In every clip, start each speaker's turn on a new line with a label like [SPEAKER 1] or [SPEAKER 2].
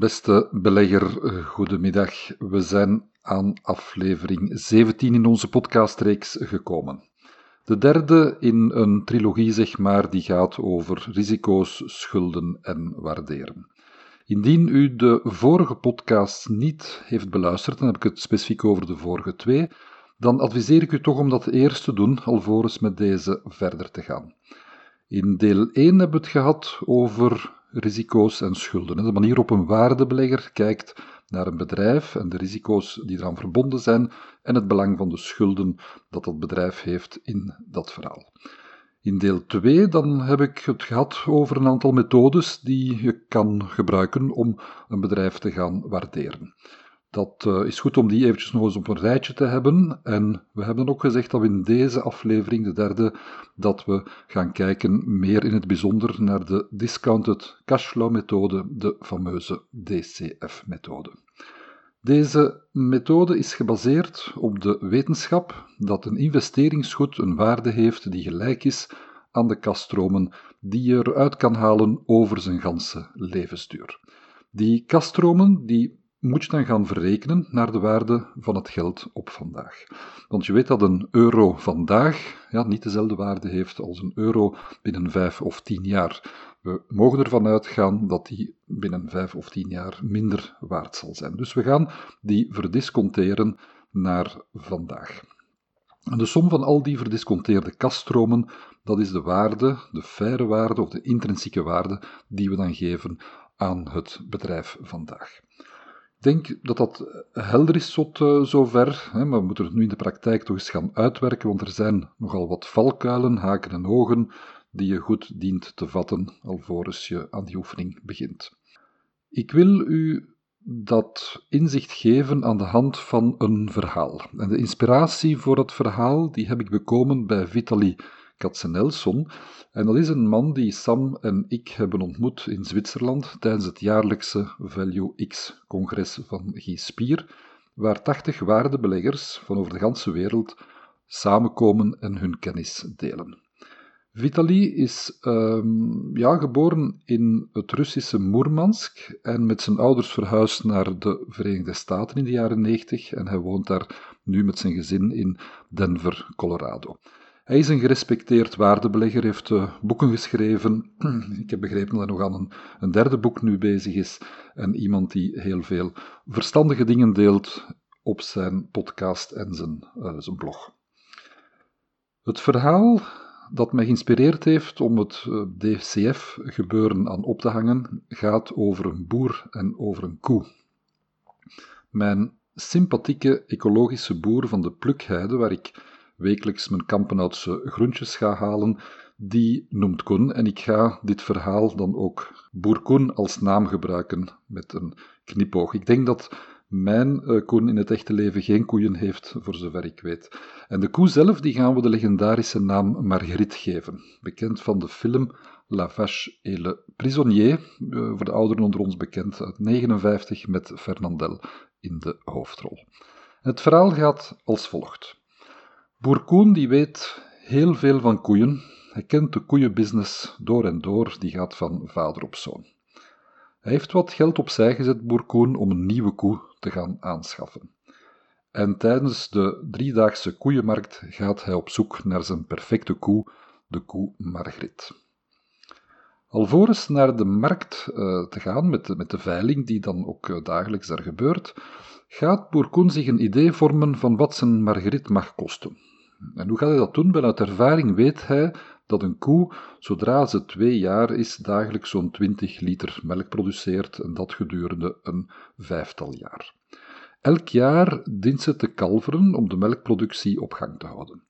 [SPEAKER 1] Beste belegger, eh, goedemiddag. We zijn aan aflevering 17 in onze podcastreeks gekomen. De derde in een trilogie, zeg maar, die gaat over risico's, schulden en waarderen. Indien u de vorige podcast niet heeft beluisterd, dan heb ik het specifiek over de vorige twee, dan adviseer ik u toch om dat eerst te doen, alvorens met deze verder te gaan. In deel 1 hebben we het gehad over risico's en schulden. De manier waarop een waardebelegger kijkt naar een bedrijf en de risico's die eraan verbonden zijn en het belang van de schulden dat dat bedrijf heeft in dat verhaal. In deel 2 dan heb ik het gehad over een aantal methodes die je kan gebruiken om een bedrijf te gaan waarderen. Dat uh, is goed om die eventjes nog eens op een rijtje te hebben. En we hebben ook gezegd dat we in deze aflevering, de derde, dat we gaan kijken meer in het bijzonder naar de discounted cashflow methode, de fameuze DCF-methode. Deze methode is gebaseerd op de wetenschap dat een investeringsgoed een waarde heeft die gelijk is aan de kaststromen die je eruit kan halen over zijn ganse levensduur. Die kaststromen die moet je dan gaan verrekenen naar de waarde van het geld op vandaag. Want je weet dat een euro vandaag ja, niet dezelfde waarde heeft als een euro binnen vijf of tien jaar. We mogen ervan uitgaan dat die binnen vijf of tien jaar minder waard zal zijn. Dus we gaan die verdisconteren naar vandaag. De som van al die verdisconteerde kaststromen, dat is de waarde, de faire waarde of de intrinsieke waarde die we dan geven aan het bedrijf vandaag. Denk dat dat helder is tot uh, zover, hè, maar we moeten het nu in de praktijk toch eens gaan uitwerken, want er zijn nogal wat valkuilen, haken en ogen die je goed dient te vatten alvorens je aan die oefening begint. Ik wil u dat inzicht geven aan de hand van een verhaal. En de inspiratie voor dat verhaal die heb ik bekomen bij Vitaly Katzenelson. En dat is een man die Sam en ik hebben ontmoet in Zwitserland tijdens het jaarlijkse Value X-congres van Spier, waar 80 waardebeleggers van over de ganse wereld samenkomen en hun kennis delen. Vitali is um, ja, geboren in het Russische Moermansk en met zijn ouders verhuisd naar de Verenigde Staten in de jaren 90 en hij woont daar nu met zijn gezin in Denver, Colorado. Hij is een gerespecteerd waardebelegger, heeft uh, boeken geschreven. Ik heb begrepen dat hij nog aan een, een, derde boek nu bezig is. En iemand die heel veel verstandige dingen deelt op zijn podcast en zijn, uh, zijn blog. Het verhaal dat mij geïnspireerd heeft om het uh, DCF-gebeuren aan op te hangen, gaat over een boer en over een koe. Mijn sympathieke ecologische boer van de Plukheide, waar ik wekelijks mijn Kampenhoutse groentjes ga halen, die noemt Koen. En ik ga dit verhaal dan ook Boer Koen als naam gebruiken met een knipoog. Ik denk dat mijn uh, Koen in het echte leven geen koeien heeft, voor zover ik weet. En de koe zelf die gaan we de legendarische naam Marguerite geven, bekend van de film La Vache et le Prisonnier, uh, voor de ouderen onder ons bekend, uit 59 met Fernandel in de hoofdrol. Het verhaal gaat als volgt. Boer Koen die weet heel veel van koeien. Hij kent de koeienbusiness door en door, die gaat van vader op zoon. Hij heeft wat geld opzij gezet, boer Koen, om een nieuwe koe te gaan aanschaffen. En tijdens de driedaagse koeienmarkt gaat hij op zoek naar zijn perfecte koe, de koe Margriet. Alvorens naar de markt uh, te gaan met de, met de veiling, die dan ook uh, dagelijks daar gebeurt, gaat boer Koen zich een idee vormen van wat zijn Margriet mag kosten. En hoe gaat hij dat doen? Wel, uit ervaring weet hij dat een koe, zodra ze twee jaar is, dagelijks zo'n 20 liter melk produceert en dat gedurende een vijftal jaar. Elk jaar dient ze te kalveren om de melkproductie op gang te houden.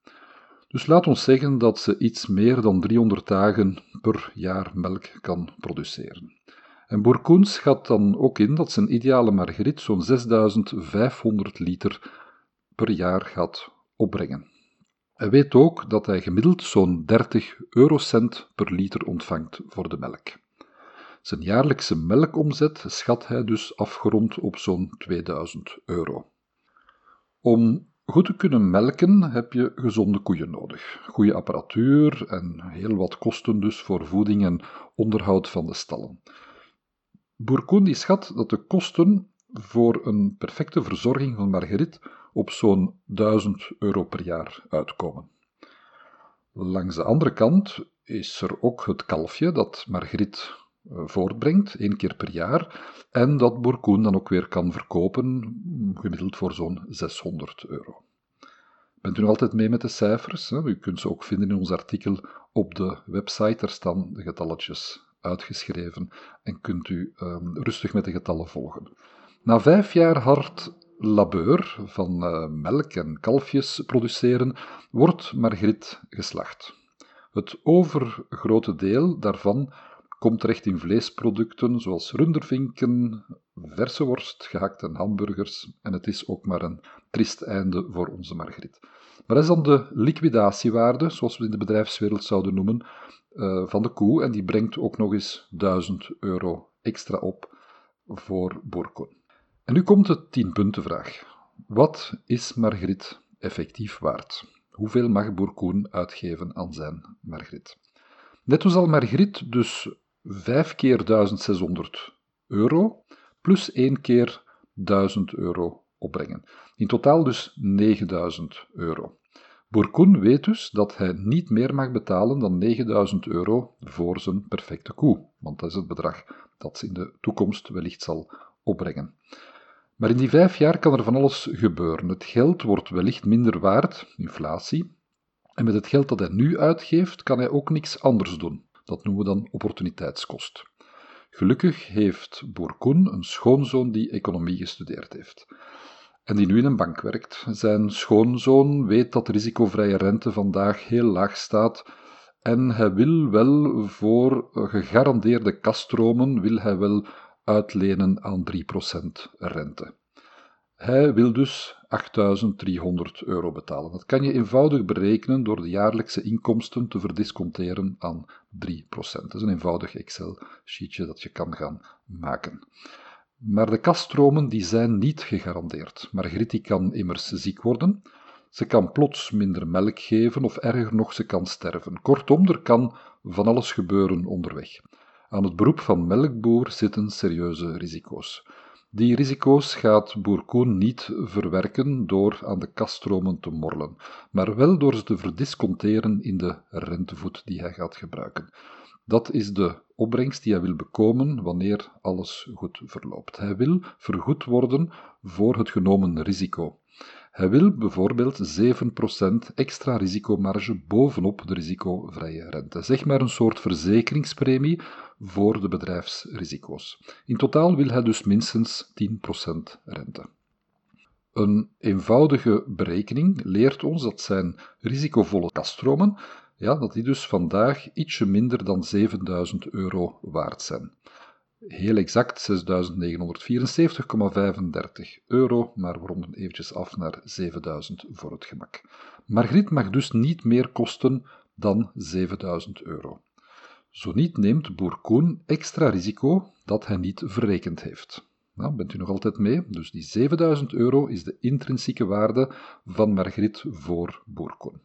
[SPEAKER 1] Dus laat ons zeggen dat ze iets meer dan 300 dagen per jaar melk kan produceren. En Boer schat dan ook in dat zijn ideale margriet zo'n 6500 liter per jaar gaat opbrengen. Hij weet ook dat hij gemiddeld zo'n 30 eurocent per liter ontvangt voor de melk. Zijn jaarlijkse melkomzet schat hij dus afgerond op zo'n 2000 euro. Om goed te kunnen melken heb je gezonde koeien nodig, goede apparatuur en heel wat kosten dus voor voeding en onderhoud van de stallen. Boer schat dat de kosten voor een perfecte verzorging van Marguerite op zo'n 1000 euro per jaar uitkomen. Langs de andere kant is er ook het kalfje dat Marguerite eh, voortbrengt, één keer per jaar, en dat Boerkoen dan ook weer kan verkopen, gemiddeld voor zo'n 600 euro. Bent u nog altijd mee met de cijfers? U kunt ze ook vinden in ons artikel op de website, daar staan de getalletjes uitgeschreven en kunt u um, rustig met de getallen volgen. Na vijf jaar hard labeur van uh, melk en kalfjes produceren, wordt Margriet geslacht. Het overgrote deel daarvan komt terecht in vleesproducten zoals rundervinken, verse worst, gehakte hamburgers en het is ook maar een triest einde voor onze Margriet. Maar dat is dan de liquidatiewaarde, zoals we in de bedrijfswereld zouden noemen, uh, van de koe en die brengt ook nog eens 1000 euro extra op voor Boerkoen. En nu komt de 10 punten vraag. Wat is Margriet effectief waard? Hoeveel mag Boerkoen uitgeven aan zijn Margriet? Netto zal Margriet dus 5 keer 1600 euro plus 1 keer 1000 euro opbrengen. In totaal dus 9000 euro. Boerkoen weet dus dat hij niet meer mag betalen dan 9000 euro voor zijn perfecte koe, want dat is het bedrag dat ze in de toekomst wellicht zal opbrengen. Maar in die vijf jaar kan er van alles gebeuren. Het geld wordt wellicht minder waard, inflatie, en met het geld dat hij nu uitgeeft, kan hij ook niks anders doen. Dat noemen we dan opportuniteitskost. Gelukkig heeft Boerkoen een schoonzoon die economie gestudeerd heeft en die nu in een bank werkt. Zijn schoonzoon weet dat risicovrije rente vandaag heel laag staat en hij wil wel voor gegarandeerde kaststromen wil hij wel uitlenen aan 3% rente. Hij wil dus 8.300 euro betalen. Dat kan je eenvoudig berekenen door de jaarlijkse inkomsten te verdisconteren aan 3%. Dat is een eenvoudig Excel-sheetje dat je kan gaan maken. Maar de kaststromen die zijn niet gegarandeerd. Margriet kan immers ziek worden, ze kan plots minder melk geven of erger nog, ze kan sterven. Kortom, er kan van alles gebeuren onderweg. Aan het beroep van melkboer zitten serieuze risico's. Die risico's gaat boer Koen niet verwerken door aan de kaststromen te morrelen, maar wel door ze te verdisconteren in de rentevoet die hij gaat gebruiken. Dat is de opbrengst die hij wil bekomen wanneer alles goed verloopt. Hij wil vergoed worden voor het genomen risico. Hij wil bijvoorbeeld 7% extra risicomarge bovenop de risicovrije rente. Zeg maar een soort verzekeringspremie voor de bedrijfsrisico's. In totaal wil hij dus minstens 10% rente. Een eenvoudige berekening leert ons dat zijn risicovolle kaststromen ja, dat die dus vandaag ietsje minder dan 7000 euro waard zijn. Heel exact 6.974,35 euro, maar we ronden eventjes af naar 7000 voor het gemak. Margriet mag dus niet meer kosten dan 7000 euro. Zo niet neemt boer Koen extra risico dat hij niet verrekend heeft. Nou, bent u nog altijd mee? Dus die 7000 euro is de intrinsieke waarde van Margriet voor boer Koen.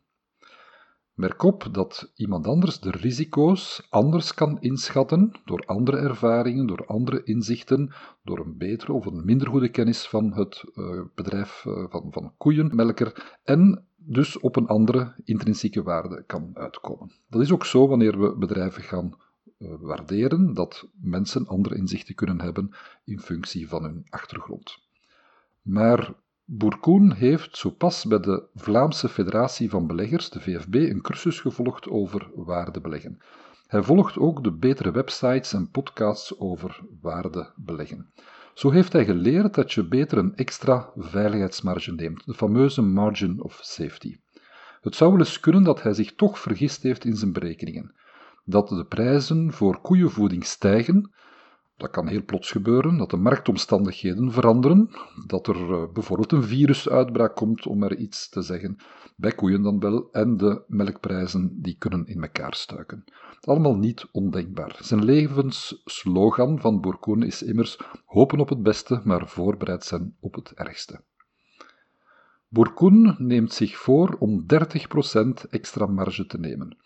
[SPEAKER 1] Merk op dat iemand anders de risico's anders kan inschatten door andere ervaringen, door andere inzichten, door een betere of een minder goede kennis van het uh, bedrijf uh, van, van koeienmelker en dus op een andere intrinsieke waarde kan uitkomen. Dat is ook zo wanneer we bedrijven gaan uh, waarderen, dat mensen andere inzichten kunnen hebben in functie van hun achtergrond. Maar Boerkoen heeft zo pas bij de Vlaamse Federatie van Beleggers, de VFB, een cursus gevolgd over waardebeleggen. Hij volgt ook de betere websites en podcasts over waardebeleggen. Zo heeft hij geleerd dat je beter een extra veiligheidsmarge neemt, de fameuze margin of safety. Het zou wel eens kunnen dat hij zich toch vergist heeft in zijn berekeningen. Dat de prijzen voor koeienvoeding stijgen, Dat kan heel plots gebeuren, dat de marktomstandigheden veranderen, dat er uh, bijvoorbeeld een virusuitbraak komt, om er iets te zeggen, bij koeien dan wel, en de melkprijzen die kunnen in elkaar stuiken. Allemaal niet ondenkbaar. Zijn levensslogan van Bourkoen is immers hopen op het beste, maar voorbereid zijn op het ergste. Bourkoen neemt zich voor om 30% extra marge te nemen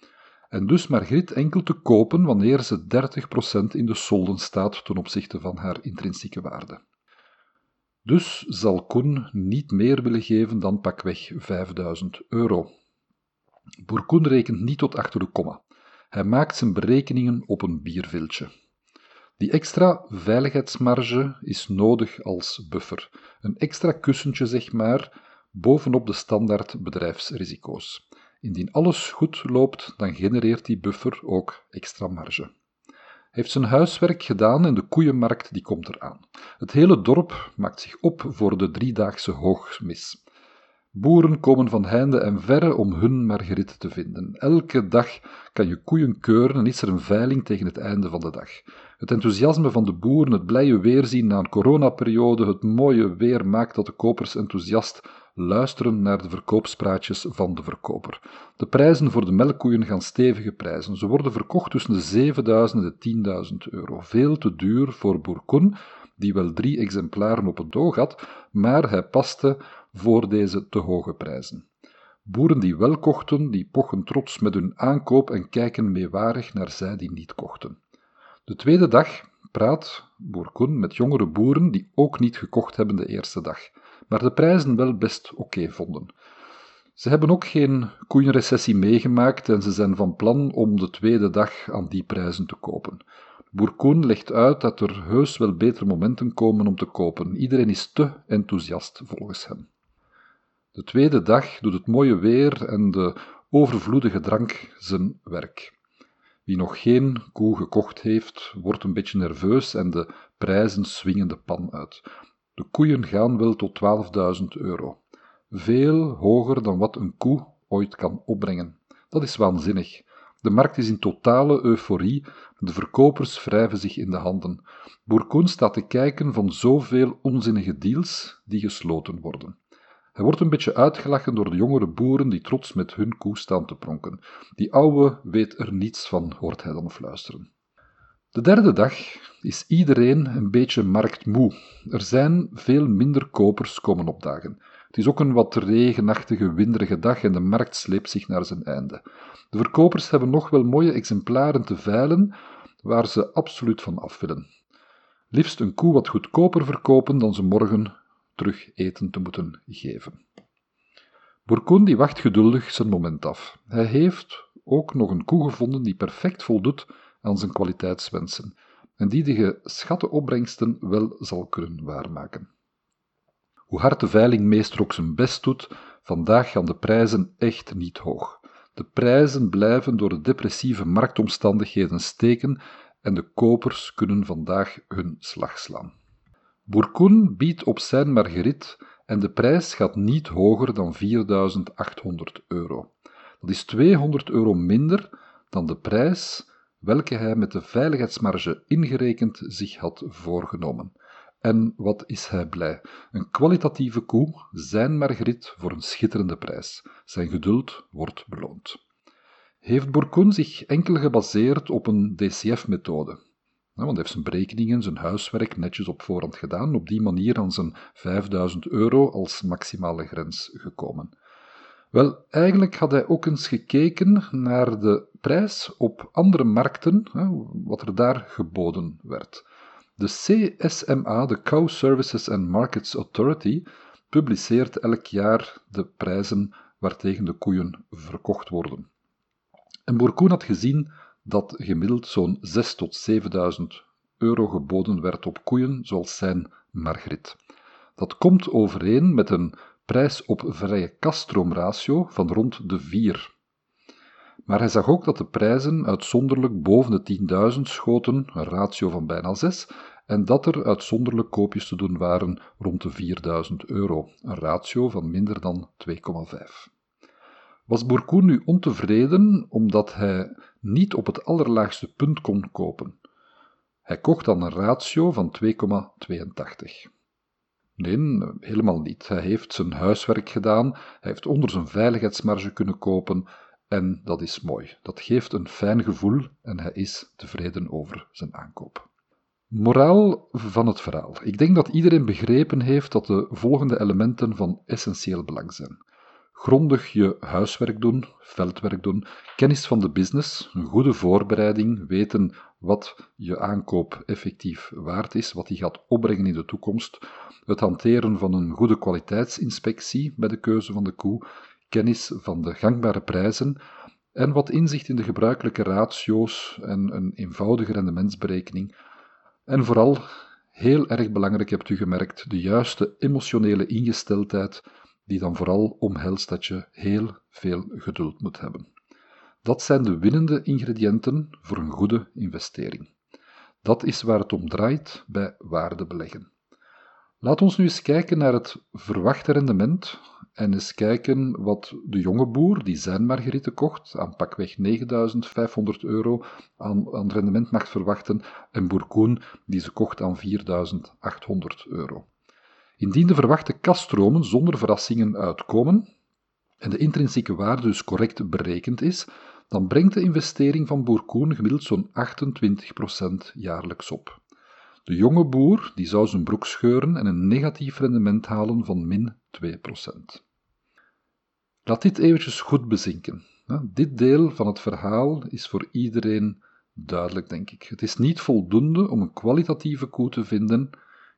[SPEAKER 1] en dus Margriet enkel te kopen wanneer ze 30% in de solden staat ten opzichte van haar intrinsieke waarde. Dus zal Koen niet meer willen geven dan pakweg 5000 euro. Boerkoen rekent niet tot achter de komma. Hij maakt zijn berekeningen op een bierviltje. Die extra veiligheidsmarge is nodig als buffer. Een extra kussentje, zeg maar, bovenop de standaard bedrijfsrisico's. Indien alles goed loopt, dan genereert die buffer ook extra marge. Heeft zijn huiswerk gedaan en de koeienmarkt die komt eraan. Het hele dorp maakt zich op voor de driedaagse hoogmis. Boeren komen van heinde en verre om hun Marguerite te vinden. Elke dag kan je koeien keuren en is er een veiling tegen het einde van de dag. Het enthousiasme van de boeren, het blije weerzien na een coronaperiode, het mooie weer maakt dat de kopers enthousiast luisteren naar de verkoopspraatjes van de verkoper. De prijzen voor de melkkoeien gaan stevige prijzen. Ze worden verkocht tussen de 7000 en de 10.000 euro. Veel te duur voor Bourcon, die wel drie exemplaren op het oog had, maar hij paste voor deze te hoge prijzen. Boeren die wel kochten, die pochen trots met hun aankoop en kijken meewarig naar zij die niet kochten. De tweede dag praat Bourcon met jongere boeren die ook niet gekocht hebben de eerste dag maar de prijzen wel best oké vonden. Ze hebben ook geen koeienrecessie meegemaakt en ze zijn van plan om de tweede dag aan die prijzen te kopen. Bourkoen legt uit dat er heus wel betere momenten komen om te kopen. Iedereen is te enthousiast volgens hem. De tweede dag doet het mooie weer en de overvloedige drank zijn werk. Wie nog geen koe gekocht heeft, wordt een beetje nerveus en de prijzen swingen de pan uit. De koeien gaan wel tot 12.000 euro. Veel hoger dan wat een koe ooit kan opbrengen. Dat is waanzinnig. De markt is in totale euforie, de verkopers wrijven zich in de handen. Bourkoen staat te kijken van zoveel onzinnige deals die gesloten worden. Hij wordt een beetje uitgelachen door de jongere boeren die trots met hun koe staan te pronken. Die oude weet er niets van, hoort hij dan fluisteren. De derde dag is iedereen een beetje marktmoe. Er zijn veel minder kopers komen opdagen. Het is ook een wat regenachtige, winderige dag en de markt sleept zich naar zijn einde. De verkopers hebben nog wel mooie exemplaren te veilen waar ze absoluut van af willen. Liefst een koe wat goedkoper verkopen dan ze morgen terug eten te moeten geven. Bourkoen wacht geduldig zijn moment af. Hij heeft ook nog een koe gevonden die perfect voldoet aan zijn kwaliteitswensen en die de geschatte opbrengsten wel zal kunnen waarmaken. Hoe hard de veilingmeester ook zijn best doet, vandaag gaan de prijzen echt niet hoog. De prijzen blijven door de depressieve marktomstandigheden steken en de kopers kunnen vandaag hun slag slaan. Bourkoen biedt op zijn margerit en de prijs gaat niet hoger dan 4800 euro. Dat is 200 euro minder dan de prijs welke hij met de veiligheidsmarge ingerekend zich had voorgenomen. En wat is hij blij? Een kwalitatieve koe, zijn Margriet voor een schitterende prijs. Zijn geduld wordt beloond. Heeft Bourcon zich enkel gebaseerd op een DCF-methode? want hij heeft zijn berekeningen, zijn huiswerk netjes op voorhand gedaan, op die manier aan zijn 5000 euro als maximale grens gekomen. Wel, eigenlijk had hij ook eens gekeken naar de prijs op andere markten, wat er daar geboden werd. De CSMA, de Cow Services and Markets Authority, publiceert elk jaar de prijzen waartegen de koeien verkocht worden. En Bourkoen had gezien dat gemiddeld zo'n 6 tot 7.000 euro geboden werd op koeien zoals zijn Margriet. Dat komt overeen met een prijs op vrije kaststroomratio van rond de 4. Maar hij zag ook dat de prijzen uitzonderlijk boven de 10.000 schoten, een ratio van bijna 6, en dat er uitzonderlijk koopjes te doen waren rond de 4000 euro, een ratio van minder dan 2,5. Was Bourcoun nu ontevreden omdat hij niet op het allerlaagste punt kon kopen? Hij kocht dan een ratio van 2,82. Nee, helemaal niet. Hij heeft zijn huiswerk gedaan, hij heeft onder zijn veiligheidsmarge kunnen kopen en dat is mooi. Dat geeft een fijn gevoel en hij is tevreden over zijn aankoop. Moraal van het verhaal. Ik denk dat iedereen begrepen heeft dat de volgende elementen van essentieel belang zijn. Grondig je huiswerk doen, veldwerk doen, kennis van de business, een goede voorbereiding, weten wat je aankoop effectief waard is, wat die gaat opbrengen in de toekomst, het hanteren van een goede kwaliteitsinspectie bij de keuze van de koe, kennis van de gangbare prijzen en wat inzicht in de gebruikelijke ratio's en een eenvoudige rendementsberekening. En vooral, heel erg belangrijk hebt u gemerkt, de juiste emotionele ingesteldheid, die dan vooral omhelst dat je heel veel geduld moet hebben. Dat zijn de winnende ingrediënten voor een goede investering. Dat is waar het om draait bij waardebeleggen. Laat ons nu eens kijken naar het verwachte rendement en eens kijken wat de jonge boer die zijn margrieten kocht aan pakweg 9500 euro aan, aan rendement mag verwachten en boer Koen die ze kocht aan 4800 euro. Indien de verwachte kaststromen zonder verrassingen uitkomen en de intrinsieke waarde dus correct berekend is, dan brengt de investering van boer Koen gemiddeld zo'n 28% jaarlijks op. De jonge boer die zou zijn broek scheuren en een negatief rendement halen van min 2%. Laat dit eventjes goed bezinken. Dit deel van het verhaal is voor iedereen duidelijk, denk ik. Het is niet voldoende om een kwalitatieve koe te vinden,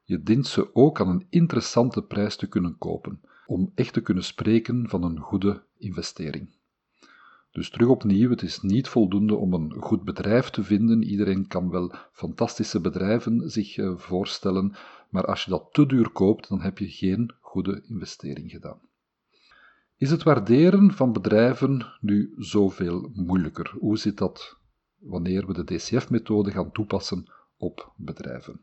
[SPEAKER 1] je dient ze ook aan een interessante prijs te kunnen kopen, om echt te kunnen spreken van een goede investering. Dus terug opnieuw, het is niet voldoende om een goed bedrijf te vinden. Iedereen kan wel fantastische bedrijven zich eh, voorstellen, maar als je dat te duur koopt, dan heb je geen goede investering gedaan. Is het waarderen van bedrijven nu zoveel moeilijker? Hoe zit dat wanneer we de DCF-methode gaan toepassen op bedrijven?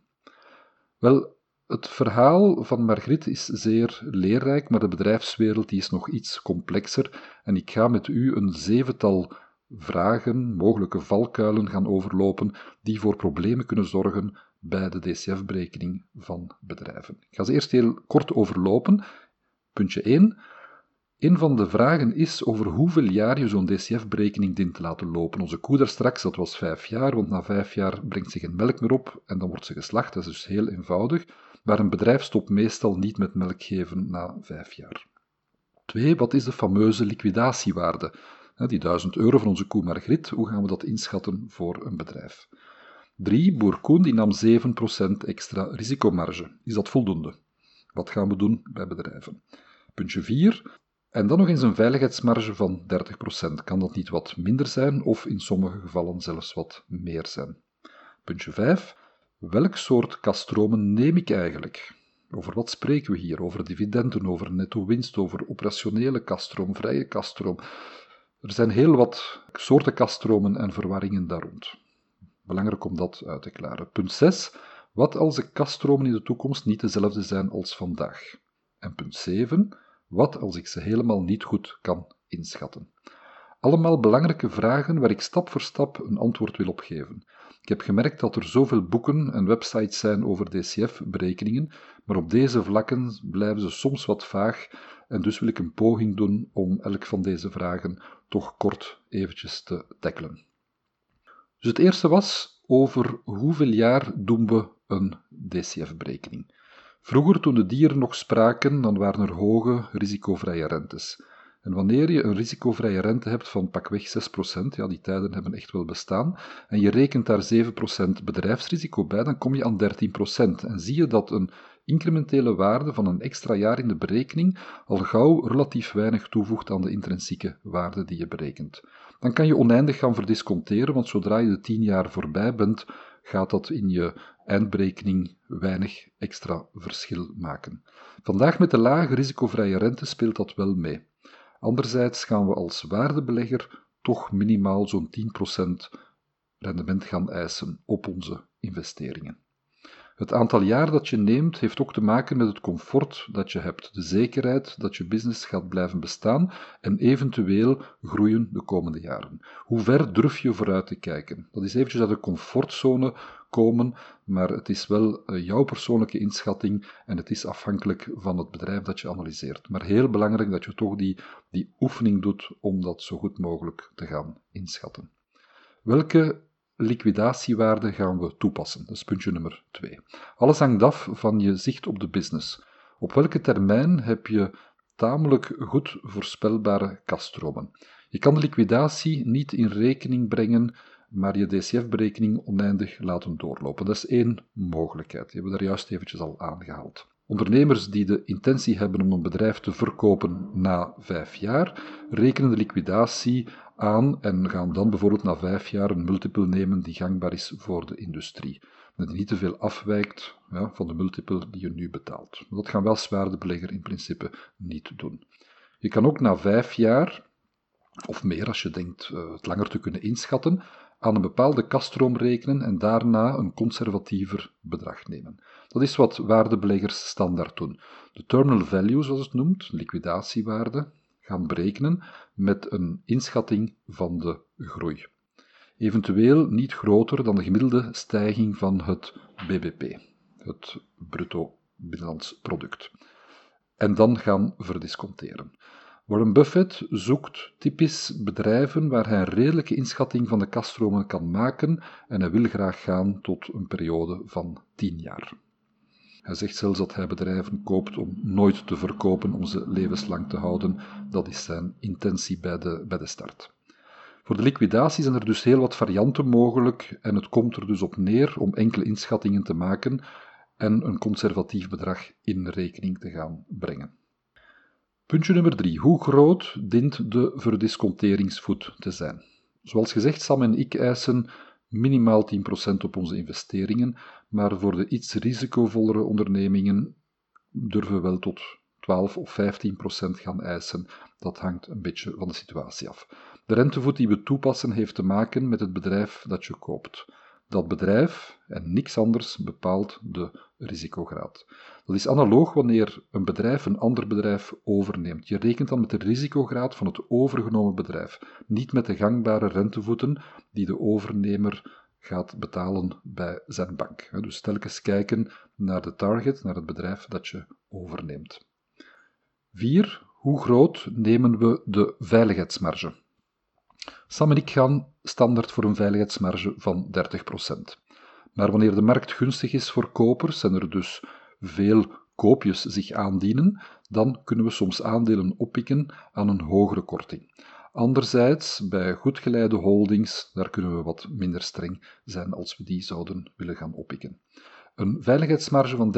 [SPEAKER 1] Wel, het verhaal van Margriet is zeer leerrijk, maar de bedrijfswereld is nog iets complexer en ik ga met u een zevental vragen, mogelijke valkuilen gaan overlopen die voor problemen kunnen zorgen bij de DCF-berekening van bedrijven. Ik ga ze eerst heel kort overlopen. Puntje 1. Een van de vragen is over hoeveel jaar je zo'n DCF-berekening dient te laten lopen. Onze koe daar straks, dat was vijf jaar, want na vijf jaar brengt ze geen melk meer op en dan wordt ze geslacht. Dat is dus heel eenvoudig maar een bedrijf stopt meestal niet met melk geven na vijf jaar. Twee, wat is de fameuze liquidatiewaarde? Die 1000 euro van onze koe Margriet, hoe gaan we dat inschatten voor een bedrijf? 3. Boer Koen die nam 7% extra risicomarge. Is dat voldoende? Wat gaan we doen bij bedrijven? Puntje 4. En dan nog eens een veiligheidsmarge van 30%. Kan dat niet wat minder zijn of in sommige gevallen zelfs wat meer zijn? Puntje 5. Welk soort kaststromen neem ik eigenlijk? Over wat spreken we hier? Over dividenden, over netto winst, over operationele kaststroom, vrije kaststroom. Er zijn heel wat soorten kaststromen en verwarringen daar rond. Belangrijk om dat uit te klaren. Punt 6. Wat als de kaststromen in de toekomst niet dezelfde zijn als vandaag? En punt 7. Wat als ik ze helemaal niet goed kan inschatten? Allemaal belangrijke vragen waar ik stap voor stap een antwoord wil op geven. Ik heb gemerkt dat er zoveel boeken en websites zijn over DCF-berekeningen, maar op deze vlakken blijven ze soms wat vaag en dus wil ik een poging doen om elk van deze vragen toch kort eventjes te tackelen. Dus het eerste was over hoeveel jaar doen we een DCF-berekening. Vroeger, toen de dieren nog spraken, dan waren er hoge risicovrije rentes. En wanneer je een risicovrije rente hebt van pakweg 6%, ja, die tijden hebben echt wel bestaan, en je rekent daar 7% bedrijfsrisico bij, dan kom je aan 13%. En zie je dat een incrementele waarde van een extra jaar in de berekening al gauw relatief weinig toevoegt aan de intrinsieke waarde die je berekent. Dan kan je oneindig gaan verdisconteren, want zodra je de 10 jaar voorbij bent, gaat dat in je eindberekening weinig extra verschil maken. Vandaag met de lage risicovrije rente speelt dat wel mee. Anderzijds gaan we als waardebelegger toch minimaal zo'n 10% rendement gaan eisen op onze investeringen. Het aantal jaar dat je neemt heeft ook te maken met het comfort dat je hebt, de zekerheid dat je business gaat blijven bestaan en eventueel groeien de komende jaren. Hoe ver durf je vooruit te kijken? Dat is eventjes uit de comfortzone komen, maar het is wel eh, jouw persoonlijke inschatting en het is afhankelijk van het bedrijf dat je analyseert. Maar heel belangrijk dat je toch die, die oefening doet om dat zo goed mogelijk te gaan inschatten. Welke liquidatiewaarde gaan we toepassen? Dat is puntje nummer 2. Alles hangt af van je zicht op de business. Op welke termijn heb je tamelijk goed voorspelbare kaststromen? Je kan de liquidatie niet in rekening brengen, maar je DCF-berekening oneindig laten doorlopen. Dat is één mogelijkheid. Die hebben we daar juist eventjes al aangehaald. Ondernemers die de intentie hebben om een bedrijf te verkopen na vijf jaar, rekenen de liquidatie aan en gaan dan bijvoorbeeld na vijf jaar een multiple nemen die gangbaar is voor de industrie. Dat die niet te veel afwijkt ja, van de multiple die je nu betaalt. Dat gaan wel zwaardebelegger in principe niet doen. Je kan ook na vijf jaar, of meer als je denkt uh, het langer te kunnen inschatten, aan een bepaalde kaststroom rekenen en daarna een conservatiever bedrag nemen. Dat is wat waardebeleggers standaard doen. De terminal value, zoals het noemt, liquidatiewaarde, gaan berekenen met een inschatting van de groei. Eventueel niet groter dan de gemiddelde stijging van het BBP, het bruto binnenlands product. En dan gaan verdisconteren. Warren Buffett zoekt typisch bedrijven waar hij een redelijke inschatting van de kaststromen kan maken en hij wil graag gaan tot een periode van 10 jaar. Hij zegt zelfs dat hij bedrijven koopt om nooit te verkopen, om ze levenslang te houden. Dat is zijn intentie bij de, bij de start. Voor de liquidatie zijn er dus heel wat varianten mogelijk en het komt er dus op neer om enkele inschattingen te maken en een conservatief bedrag in rekening te gaan brengen. Puntje nummer 3. Hoe groot dient de verdisconteringsvoet te zijn? Zoals gezegd, Sam en ik eisen minimaal 10% op onze investeringen, maar voor de iets risicovollere ondernemingen durven we wel tot 12 of 15% gaan eisen. Dat hangt een beetje van de situatie af. De rentevoet die we toepassen heeft te maken met het bedrijf dat je koopt. Dat bedrijf en niks anders bepaalt de risicograad. Dat is analoog wanneer een bedrijf een ander bedrijf overneemt. Je rekent dan met de risicograad van het overgenomen bedrijf, niet met de gangbare rentevoeten die de overnemer gaat betalen bij zijn bank. Dus telkens kijken naar de target, naar het bedrijf dat je overneemt. 4. Hoe groot nemen we de veiligheidsmarge? Sam en ik gaan standaard voor een veiligheidsmarge van 30%. Maar wanneer de markt gunstig is voor kopers en er dus veel koopjes zich aandienen, dan kunnen we soms aandelen oppikken aan een hogere korting. Anderzijds, bij goed geleide holdings, daar kunnen we wat minder streng zijn als we die zouden willen gaan oppikken. Een veiligheidsmarge van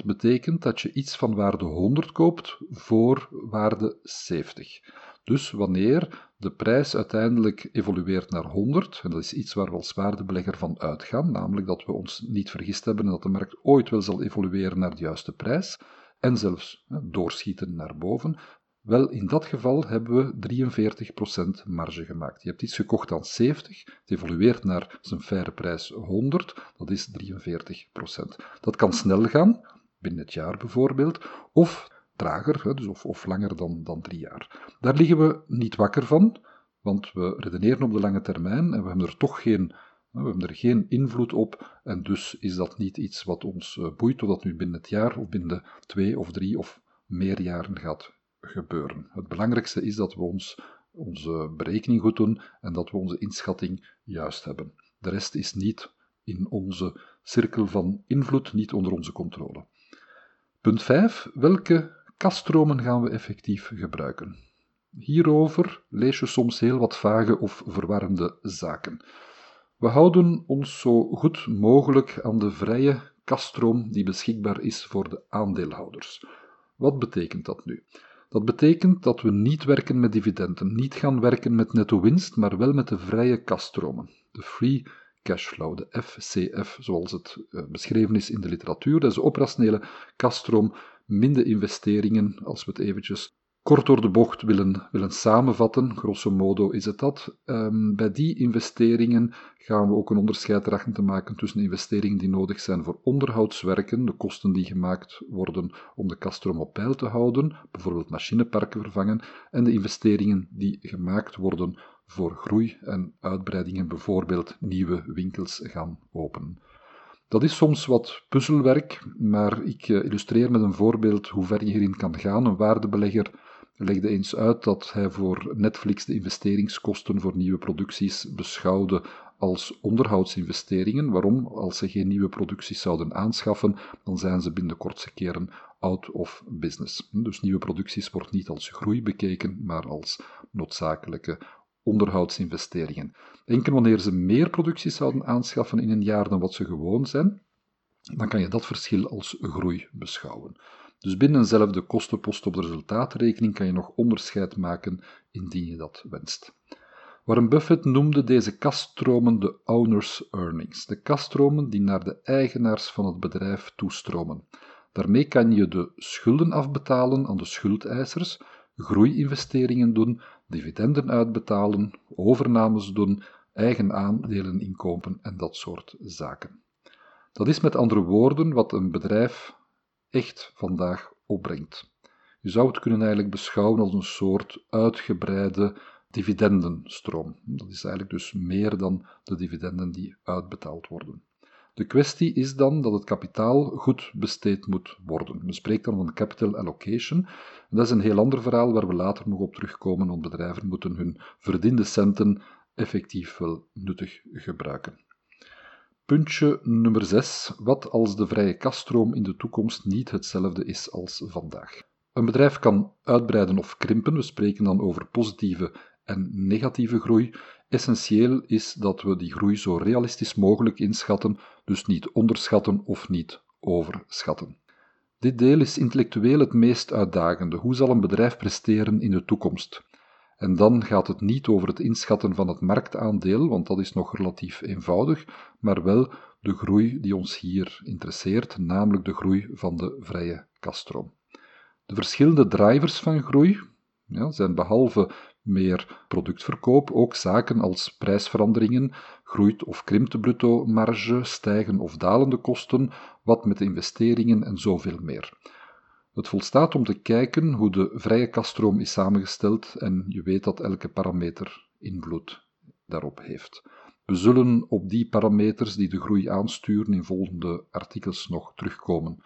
[SPEAKER 1] 30% betekent dat je iets van waarde 100 koopt voor waarde 70. Dus wanneer de prijs uiteindelijk evolueert naar 100, en dat is iets waar we als waardebelegger van uitgaan, namelijk dat we ons niet vergist hebben en dat de markt ooit wel zal evolueren naar de juiste prijs, en zelfs doorschieten naar boven, wel, in dat geval hebben we 43% marge gemaakt. Je hebt iets gekocht aan 70, het evolueert naar zijn faire prijs 100, dat is 43%. Dat kan snel gaan, binnen het jaar bijvoorbeeld, of trager, dus of, of langer dan, dan drie jaar. Daar liggen we niet wakker van, want we redeneren op de lange termijn en we hebben er toch geen, we hebben er geen invloed op en dus is dat niet iets wat ons eh, boeit, of dat nu binnen het jaar of binnen de twee of drie of meer jaren gaat gebeuren. Het belangrijkste is dat we ons, onze berekening goed doen en dat we onze inschatting juist hebben. De rest is niet in onze cirkel van invloed, niet onder onze controle. Punt 5. Welke kaststromen gaan we effectief gebruiken? Hierover lees je soms heel wat vage of verwarrende zaken. We houden ons zo goed mogelijk aan de vrije kaststroom die beschikbaar is voor de aandeelhouders. Wat betekent dat nu? Dat betekent dat we niet werken met dividenden, niet gaan werken met netto winst, maar wel met de vrije kaststromen, de free cashflow, de FCF, zoals het eh, beschreven is in de literatuur. Dat is de operationele kaststroom, minder investeringen, als we het eventjes kort door de bocht willen, willen samenvatten, grosso modo is het dat. Um, bij die investeringen gaan we ook een onderscheid te maken tussen investeringen die nodig zijn voor onderhoudswerken, de kosten die gemaakt worden om de kaststroom op peil te houden, bijvoorbeeld machineparken vervangen, en de investeringen die gemaakt worden voor groei en uitbreidingen, bijvoorbeeld nieuwe winkels gaan openen. Dat is soms wat puzzelwerk, maar ik eh, illustreer met een voorbeeld hoe ver je hierin kan gaan. Een waardebelegger legde eens uit dat hij voor Netflix de investeringskosten voor nieuwe producties beschouwde als onderhoudsinvesteringen. Waarom? Als ze geen nieuwe producties zouden aanschaffen, dan zijn ze binnen de kortste keren out of business. Dus nieuwe producties wordt niet als groei bekeken, maar als noodzakelijke onderhoudsinvesteringen. Enkel wanneer ze meer producties zouden aanschaffen in een jaar dan wat ze gewoon zijn, dan kan je dat verschil als groei beschouwen. Dus binnen eenzelfde kostenpost op de resultaatrekening kan je nog onderscheid maken indien je dat wenst. Warren Buffett noemde deze kaststromen de owner's earnings, de kaststromen die naar de eigenaars van het bedrijf toestromen. Daarmee kan je de schulden afbetalen aan de schuldeisers, groeiinvesteringen doen, dividenden uitbetalen, overnames doen, eigen aandelen inkopen en dat soort zaken. Dat is met andere woorden wat een bedrijf echt vandaag opbrengt. Je zou het kunnen eigenlijk beschouwen als een soort uitgebreide dividendenstroom. Dat is eigenlijk dus meer dan de dividenden die uitbetaald worden. De kwestie is dan dat het kapitaal goed besteed moet worden. Men spreekt dan van capital allocation. dat is een heel ander verhaal waar we later nog op terugkomen, want bedrijven moeten hun verdiende centen effectief wel nuttig gebruiken. Puntje nummer 6. Wat als de vrije kaststroom in de toekomst niet hetzelfde is als vandaag? Een bedrijf kan uitbreiden of krimpen, we spreken dan over positieve en negatieve groei. Essentieel is dat we die groei zo realistisch mogelijk inschatten, dus niet onderschatten of niet overschatten. Dit deel is intellectueel het meest uitdagende. Hoe zal een bedrijf presteren in de toekomst? En dan gaat het niet over het inschatten van het marktaandeel, want dat is nog relatief eenvoudig, maar wel de groei die ons hier interesseert, namelijk de groei van de vrije kaststroom. De verschillende drivers van groei ja, zijn behalve meer productverkoop ook zaken als prijsveranderingen, groeit of krimpt de bruto-marge, stijgen of dalende kosten, wat met investeringen en zoveel meer. Het volstaat om te kijken hoe de vrije kaststroom is samengesteld en je weet dat elke parameter invloed daarop heeft. We zullen op die parameters die de groei aansturen in volgende artikels nog terugkomen.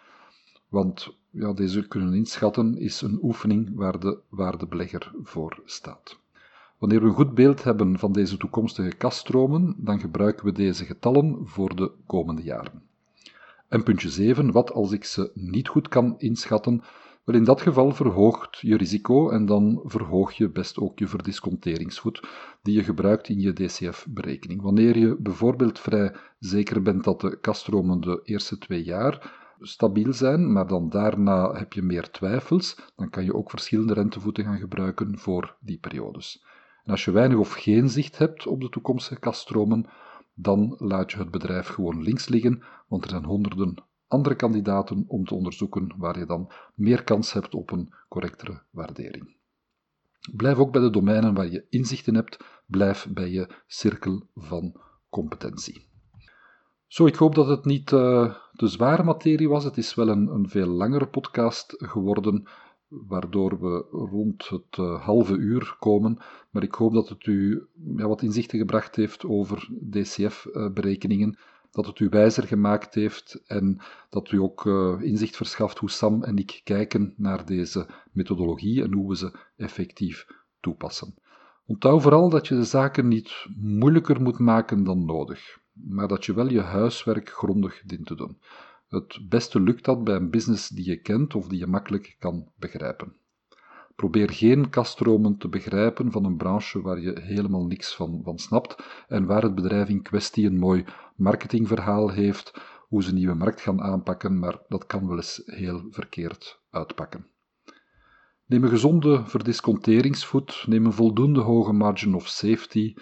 [SPEAKER 1] Want ja, deze kunnen inschatten is een oefening waar de waardebelegger voor staat. Wanneer we een goed beeld hebben van deze toekomstige kaststromen, dan gebruiken we deze getallen voor de komende jaren. En puntje 7, wat als ik ze niet goed kan inschatten? Wel, in dat geval verhoogt je risico en dan verhoog je best ook je verdisconteringsvoet die je gebruikt in je DCF-berekening. Wanneer je bijvoorbeeld vrij zeker bent dat de kaststromen de eerste twee jaar stabiel zijn, maar dan daarna heb je meer twijfels, dan kan je ook verschillende rentevoeten gaan gebruiken voor die periodes. En als je weinig of geen zicht hebt op de toekomstige kaststromen, dan laat je het bedrijf gewoon links liggen, want er zijn honderden andere kandidaten om te onderzoeken waar je dan meer kans hebt op een correctere waardering. Blijf ook bij de domeinen waar je inzichten hebt, blijf bij je cirkel van competentie. Zo, ik hoop dat het niet uh, te zware materie was. Het is wel een, een veel langere podcast geworden waardoor we rond het uh, halve uur komen. Maar ik hoop dat het u ja, wat inzichten gebracht heeft over DCF-berekeningen, dat het u wijzer gemaakt heeft en dat u ook uh, inzicht verschaft hoe Sam en ik kijken naar deze methodologie en hoe we ze effectief toepassen. Onthoud vooral dat je de zaken niet moeilijker moet maken dan nodig, maar dat je wel je huiswerk grondig dient te doen. Het beste lukt dat bij een business die je kent of die je makkelijk kan begrijpen. Probeer geen kaststromen te begrijpen van een branche waar je helemaal niks van, van snapt en waar het bedrijf in kwestie een mooi marketingverhaal heeft, hoe ze een nieuwe markt gaan aanpakken, maar dat kan wel eens heel verkeerd uitpakken. Neem een gezonde verdisconteringsvoet, neem een voldoende hoge margin of safety,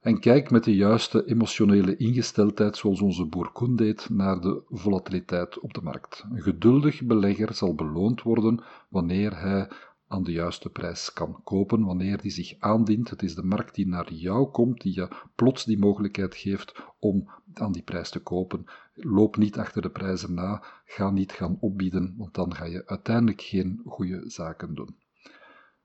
[SPEAKER 1] en kijk met de juiste emotionele ingesteldheid, zoals onze boer Koen deed, naar de volatiliteit op de markt. Een geduldig belegger zal beloond worden wanneer hij aan de juiste prijs kan kopen, wanneer die zich aandient. Het is de markt die naar jou komt, die je plots die mogelijkheid geeft om aan die prijs te kopen. Loop niet achter de prijzen na, ga niet gaan opbieden, want dan ga je uiteindelijk geen goede zaken doen.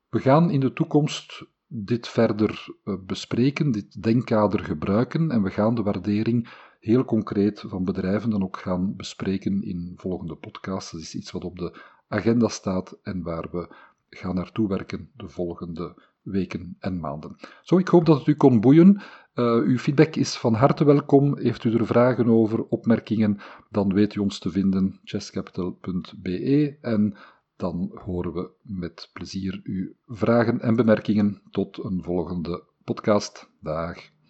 [SPEAKER 1] We gaan in de toekomst dit verder eh, bespreken, dit denkkader gebruiken en we gaan de waardering heel concreet van bedrijven dan ook gaan bespreken in volgende podcasts. Dat is iets wat op de agenda staat en waar we gaan naartoe werken de volgende weken en maanden. Zo, ik hoop dat het u kon boeien. Uh, uw feedback is van harte welkom. Heeft u er vragen over, opmerkingen, dan weet u ons te vinden, chesscapital.be en dan horen we met plezier uw vragen en bemerkingen. Tot een volgende podcast. Dag.